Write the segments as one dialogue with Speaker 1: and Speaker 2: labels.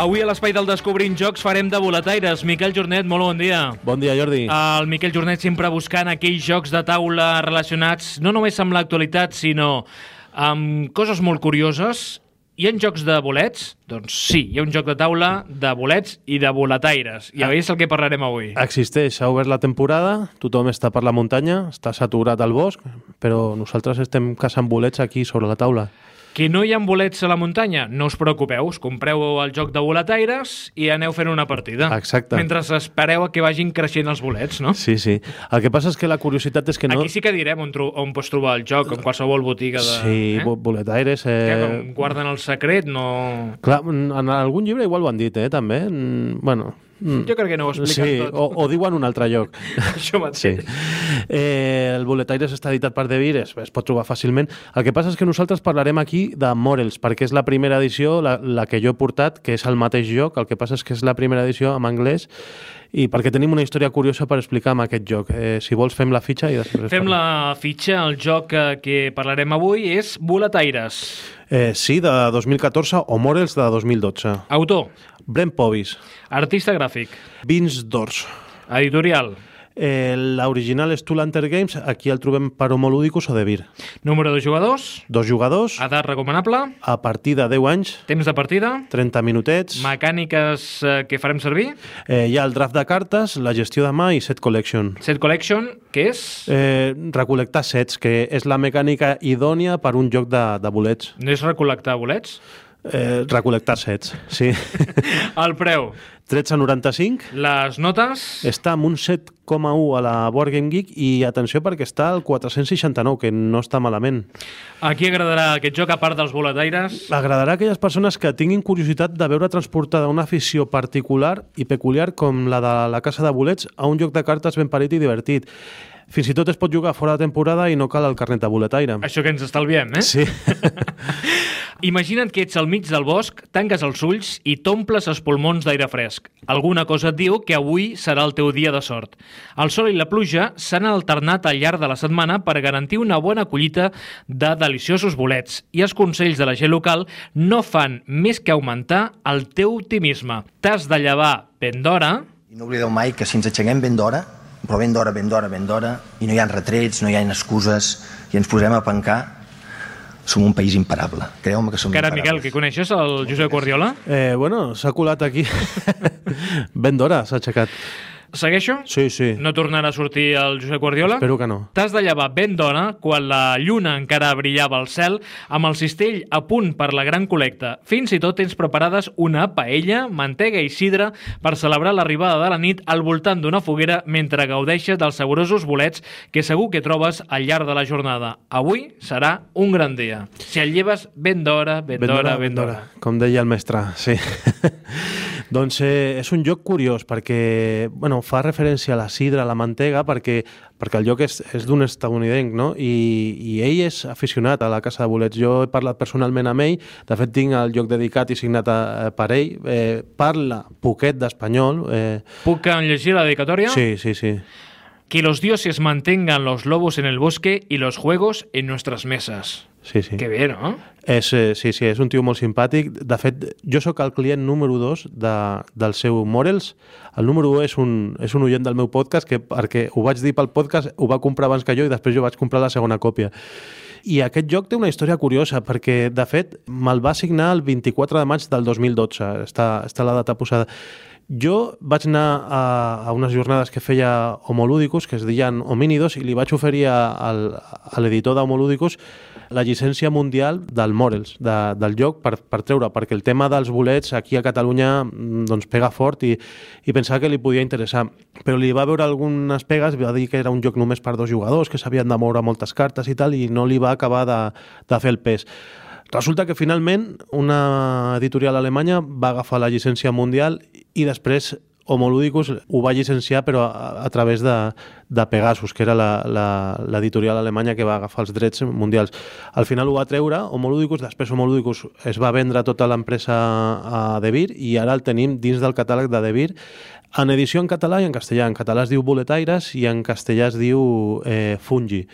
Speaker 1: Avui a l'Espai del Descobrint Jocs farem de boletaires. Miquel Jornet, molt bon dia.
Speaker 2: Bon dia, Jordi.
Speaker 1: El Miquel Jornet sempre buscant aquells jocs de taula relacionats no només amb l'actualitat, sinó amb coses molt curioses. Hi ha jocs de bolets? Doncs sí, hi ha un joc de taula de bolets i de boletaires. I és el que parlarem avui.
Speaker 2: Existeix, s'ha obert la temporada, tothom està per la muntanya, està saturat al bosc, però nosaltres estem caçant bolets aquí sobre la taula.
Speaker 1: Que no hi ha bolets a la muntanya? No us preocupeu, us compreu el joc de boletaires i aneu fent una partida.
Speaker 2: Exacte.
Speaker 1: Mentre espereu a que vagin creixent els bolets, no?
Speaker 2: Sí, sí. El que passa és que la curiositat és que no...
Speaker 1: Aquí sí que direm on, on pots trobar el joc, en qualsevol botiga de...
Speaker 2: Sí, eh? boletaires... Eh...
Speaker 1: Que com guarden el secret, no...
Speaker 2: Clar, en algun llibre igual ho han dit, eh, també. Bueno,
Speaker 1: Mm. Jo crec que no ho expliquen
Speaker 2: sí,
Speaker 1: tot.
Speaker 2: O, o diuen un altre lloc.
Speaker 1: Això mateix.
Speaker 2: Sí. Eh, el Boletaires està editat per De Vir, es, es pot trobar fàcilment. El que passa és que nosaltres parlarem aquí de Morels, perquè és la primera edició, la, la que jo he portat, que és el mateix joc, el que passa és que és la primera edició en anglès i perquè tenim una història curiosa per explicar amb aquest joc. Eh, si vols, fem la fitxa i després...
Speaker 1: Fem la fitxa. El joc que, que parlarem avui és Boletaires.
Speaker 2: Eh, sí, de 2014 o Morels de 2012.
Speaker 1: Autor.
Speaker 2: Brent Povis.
Speaker 1: Artista gràfic.
Speaker 2: Vince Dors.
Speaker 1: Editorial.
Speaker 2: Eh, L'original és Tool Hunter Games, aquí el trobem per Homoludicus o de Vir.
Speaker 1: Número de jugadors.
Speaker 2: Dos jugadors.
Speaker 1: Edat recomanable.
Speaker 2: A partir de 10 anys.
Speaker 1: Temps de partida.
Speaker 2: 30 minutets.
Speaker 1: Mecàniques eh, que farem servir.
Speaker 2: Eh, hi ha el draft de cartes, la gestió de mà i set collection.
Speaker 1: Set collection, què és?
Speaker 2: Eh, recol·lectar sets, que és la mecànica idònia per un joc de, de bolets.
Speaker 1: No és recol·lectar bolets?
Speaker 2: Eh, recol·lectar sets, sí.
Speaker 1: el preu?
Speaker 2: 13,95.
Speaker 1: Les notes?
Speaker 2: Està amb un 7,1 a la Board Game Geek i atenció perquè està al 469, que no està malament.
Speaker 1: A qui agradarà aquest joc, a part dels boletaires?
Speaker 2: Agradarà a aquelles persones que tinguin curiositat de veure transportada una afició particular i peculiar com la de la Casa de Bolets a un joc de cartes ben parit i divertit. Fins i tot es pot jugar fora de temporada i no cal el carnet de boletaire.
Speaker 1: Això que ens estalviem, eh?
Speaker 2: Sí.
Speaker 1: Imagina't que ets al mig del bosc, tanques els ulls i t'omples els pulmons d'aire fresc. Alguna cosa et diu que avui serà el teu dia de sort. El sol i la pluja s'han alternat al llarg de la setmana per garantir una bona collita de deliciosos bolets i els consells de la gent local no fan més que augmentar el teu optimisme. T'has de llevar ben d'hora...
Speaker 3: I no oblideu mai que si ens aixequem ben d'hora, però ben d'hora, ben d'hora, ben d'hora, i no hi ha retrets, no hi ha excuses, i ens posem a pencar, som un país imparable. Creu-me que som
Speaker 1: Cara,
Speaker 3: imparables.
Speaker 1: Miquel, que coneixes el Josep Guardiola?
Speaker 2: Eh, bueno, s'ha colat aquí. ben d'hora s'ha aixecat.
Speaker 1: Segueixo?
Speaker 2: Sí, sí.
Speaker 1: No tornarà a sortir el Josep Guardiola?
Speaker 2: Espero que no.
Speaker 1: T'has de llevar ben d'hora, quan la lluna encara brillava al cel, amb el cistell a punt per la gran col·lecta. Fins i tot tens preparades una paella, mantega i sidra per celebrar l'arribada de la nit al voltant d'una foguera mentre gaudeixes dels saborosos bolets que segur que trobes al llarg de la jornada. Avui serà un gran dia. Si el lleves ben d'hora, ben d'hora, ben d'hora.
Speaker 2: Com deia el mestre, sí. doncs eh, és un joc curiós perquè bueno, fa referència a la sidra, a la mantega, perquè, perquè el joc és, és d'un estadounidenc, no? I, I ell és aficionat a la Casa de Bolets. Jo he parlat personalment amb ell, de fet tinc el joc dedicat i signat a, a, per ell. Eh, parla poquet d'espanyol. Eh...
Speaker 1: Puc llegir la dedicatòria?
Speaker 2: Sí, sí, sí.
Speaker 1: Que los dioses mantengan los lobos en el bosque y los juegos en nuestras mesas.
Speaker 2: Sí, sí.
Speaker 1: Que bé, no?
Speaker 2: És, eh, sí, sí, és un tio molt simpàtic. De fet, jo sóc el client número 2 de, del seu Morels. El número 1 és un, és un oient del meu podcast que perquè ho vaig dir pel podcast, ho va comprar abans que jo i després jo vaig comprar la segona còpia. I aquest joc té una història curiosa perquè, de fet, me'l va signar el 24 de maig del 2012. Està, està la data posada. Jo vaig anar a, a unes jornades que feia Homolúdicos, que es deien Homínidos, i li vaig oferir a, a l'editor d'Homolúdicos la llicència mundial del Morels, de, del joc, per, per treure, perquè el tema dels bolets aquí a Catalunya doncs, pega fort i, i pensava que li podia interessar. Però li va veure algunes pegues, va dir que era un joc només per dos jugadors, que s'havien de moure moltes cartes i tal, i no li va acabar de, de fer el pes. Resulta que finalment una editorial alemanya va agafar la llicència mundial i després Homoludicus ho va llicenciar però a, a través de, de Pegasus, que era l'editorial alemanya que va agafar els drets mundials. Al final ho va treure Homoludicus, després Homoludicus es va vendre tota l'empresa a De Beer i ara el tenim dins del catàleg de De Beer En edició en català i en castellà. En català es diu boletaires i en castellà es diu eh, fungi.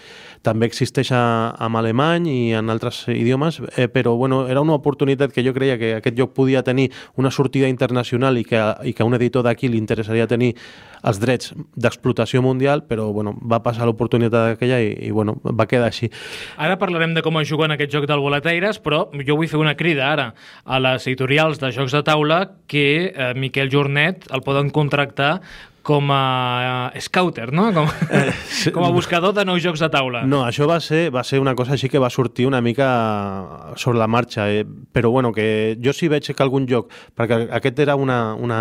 Speaker 2: També existeix a, en alemany i en altres idiomes, eh, però bueno, era una oportunitat que jo creia que aquest lloc podia tenir una sortida internacional i que, i que a un editor d'aquí li interessaria tenir els drets d'explotació mundial, però bueno, va passar l'oportunitat aquella i, i bueno, va quedar així.
Speaker 1: Ara parlarem de com es juga en aquest joc del boletaires, però jo vull fer una crida ara a les editorials de jocs de taula que eh, Miquel Jornet el poden contractar com a uh, scouter, no? Com, eh, com a buscador de nous jocs de taula.
Speaker 2: No, això va ser, va ser una cosa així que va sortir una mica sobre la marxa, eh? però bueno, que jo sí veig que algun joc, perquè aquest era una, una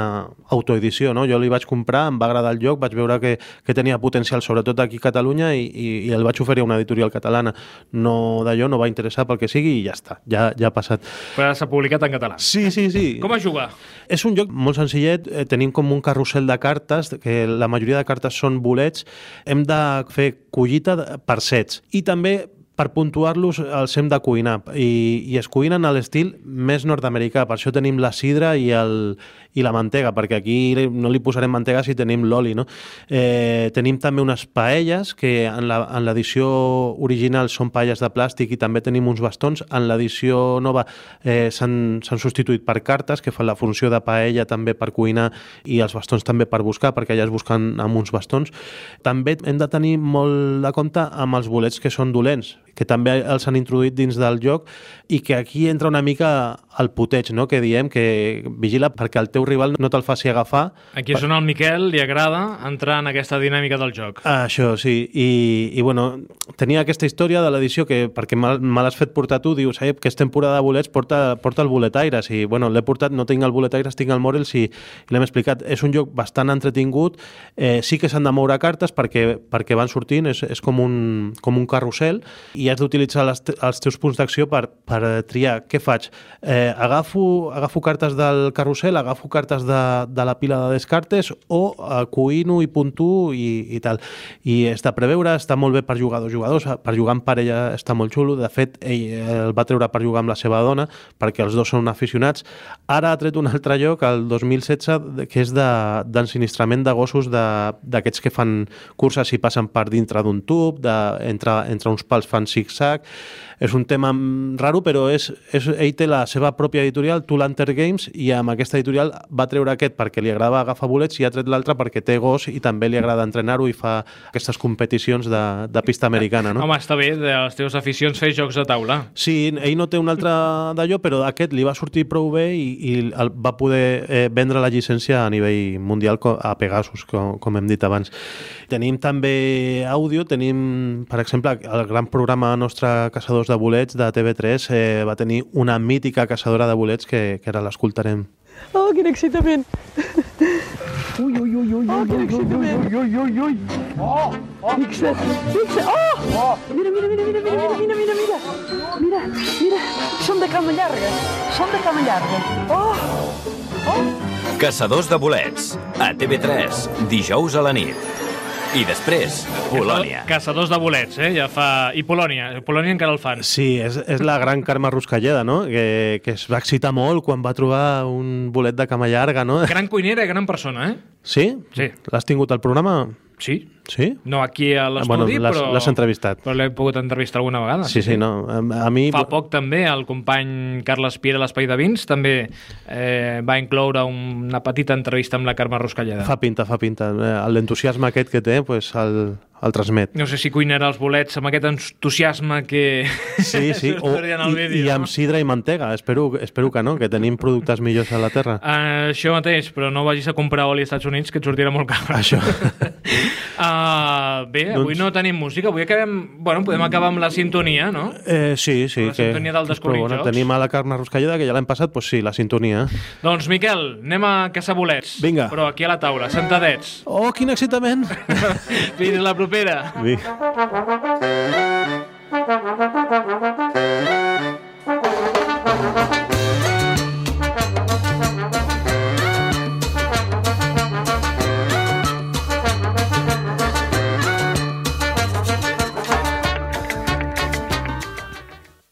Speaker 2: autoedició, no? jo li vaig comprar, em va agradar el joc, vaig veure que, que tenia potencial sobretot aquí a Catalunya i, i, i el vaig oferir a una editorial catalana. No d'allò, no va interessar pel que sigui i ja està, ja, ja ha passat.
Speaker 1: Però s'ha publicat en català.
Speaker 2: Sí, sí, sí.
Speaker 1: Com a jugar?
Speaker 2: És un joc molt senzillet, eh, tenim com un carrusel de cartes que la majoria de cartes són bolets, hem de fer collita per sets. I també per puntuar-los els hem de cuinar i, i es cuinen a l'estil més nord-americà, per això tenim la sidra i, el, i la mantega, perquè aquí no li posarem mantega si tenim l'oli. No? Eh, tenim també unes paelles que en l'edició original són paelles de plàstic i també tenim uns bastons. En l'edició nova eh, s'han substituït per cartes que fan la funció de paella també per cuinar i els bastons també per buscar, perquè allà es busquen amb uns bastons. També hem de tenir molt de compte amb els bolets que són dolents, que també els han introduït dins del joc i que aquí entra una mica el puteig, no? que diem que vigila perquè el teu rival no te'l faci agafar.
Speaker 1: Aquí és on al Miquel li agrada entrar en aquesta dinàmica del joc.
Speaker 2: Això, sí. I, i bueno, tenia aquesta història de l'edició que, perquè me, l'has fet portar tu, dius, eh, que és temporada de bolets, porta, porta el boletaires. I bueno, l'he portat, no tinc el boletaires, tinc el Morels i, i l'hem explicat. És un joc bastant entretingut. Eh, sí que s'han de moure cartes perquè, perquè van sortint, és, és com, un, com un carrusel i has d'utilitzar els teus punts d'acció per, per triar què faig. Eh, agafo, agafo cartes del carrusel, agafo cartes de, de la pila de descartes o eh, cuino i puntuo i, i tal. I està a preveure, està molt bé per jugar dos jugadors, per jugar en parella està molt xulo. De fet, ell el va treure per jugar amb la seva dona perquè els dos són aficionats. Ara ha tret un altre lloc, el 2016, que és d'ensinistrament de, de gossos d'aquests que fan curses i passen per dintre d'un tub, de, entre, entre uns pals fan zig-zag. És un tema raro, però és, és, ell té la seva pròpia editorial, Tulanter Games, i amb aquesta editorial va treure aquest perquè li agradava agafar bolets i ha tret l'altre perquè té gos i també li agrada entrenar-ho i fa aquestes competicions de, de pista americana. No?
Speaker 1: Home, està bé, de les teves aficions fer jocs de taula.
Speaker 2: Sí, ell no té un altre d'allò, però aquest li va sortir prou bé i, i el, va poder eh, vendre la llicència a nivell mundial a Pegasus, com, com hem dit abans. Tenim també àudio, tenim, per exemple, el gran programa nostre Caçadors de Bolets de TV3 eh, va tenir una mítica caçadora de bolets que, que ara l'escoltarem.
Speaker 4: Oh, quin excitament! Ui, ui, ui, ui, oh, quin excitament! Ui, ui, ui, ui! Oh, oh, fixa't, fixa't! Oh! Mira, mira, mira, mira, mira, mira, mira, mira! Mira, mira, són de cama llarga, són de cama llarga. Oh!
Speaker 5: Oh! Caçadors de bolets, a TV3, dijous a la nit. I després, Polònia.
Speaker 1: Caçadors de bolets, eh? Ja fa... I Polònia. Polònia encara el fan.
Speaker 2: Sí, és, és la gran Carme Ruscalleda, no? Que, que es va excitar molt quan va trobar un bolet de cama llarga, no?
Speaker 1: Gran cuinera i gran persona, eh?
Speaker 2: Sí?
Speaker 1: Sí.
Speaker 2: L'has tingut al programa?
Speaker 1: Sí.
Speaker 2: Sí?
Speaker 1: No aquí a l'estudi,
Speaker 2: bueno,
Speaker 1: però...
Speaker 2: L'has entrevistat.
Speaker 1: Però l'he pogut entrevistar alguna vegada.
Speaker 2: Sí, sí, sí, no. A, a mi...
Speaker 1: Fa poc també el company Carles Piera a l'Espai de Vins també eh, va incloure una petita entrevista amb la Carme Ruscalleda.
Speaker 2: Fa pinta, fa pinta. Eh, l'entusiasme aquest que té, pues, el, el transmet.
Speaker 1: No sé si cuinarà els bolets amb aquest entusiasme que
Speaker 2: sí, sí. o,
Speaker 1: vídeo,
Speaker 2: i, i amb sidra i mantega. Espero, espero que no, que tenim productes millors a la Terra.
Speaker 1: Uh, això mateix, però no vagis a comprar oli als Estats Units que et sortirà molt car.
Speaker 2: Això.
Speaker 1: uh, bé, avui doncs... no tenim música, avui acabem... Bueno, podem acabar amb la sintonia, no?
Speaker 2: Eh, sí, sí.
Speaker 1: La que... sintonia del Descobrim
Speaker 2: bueno, Tenim a la Carme Ruscalleda, que ja l'hem passat, doncs sí, la sintonia.
Speaker 1: Doncs, Miquel, anem a caçar bolets.
Speaker 2: Vinga.
Speaker 1: Però aquí a la taula, sentadets.
Speaker 2: Oh, quin excitament!
Speaker 1: Fins la propera.
Speaker 2: Vinga.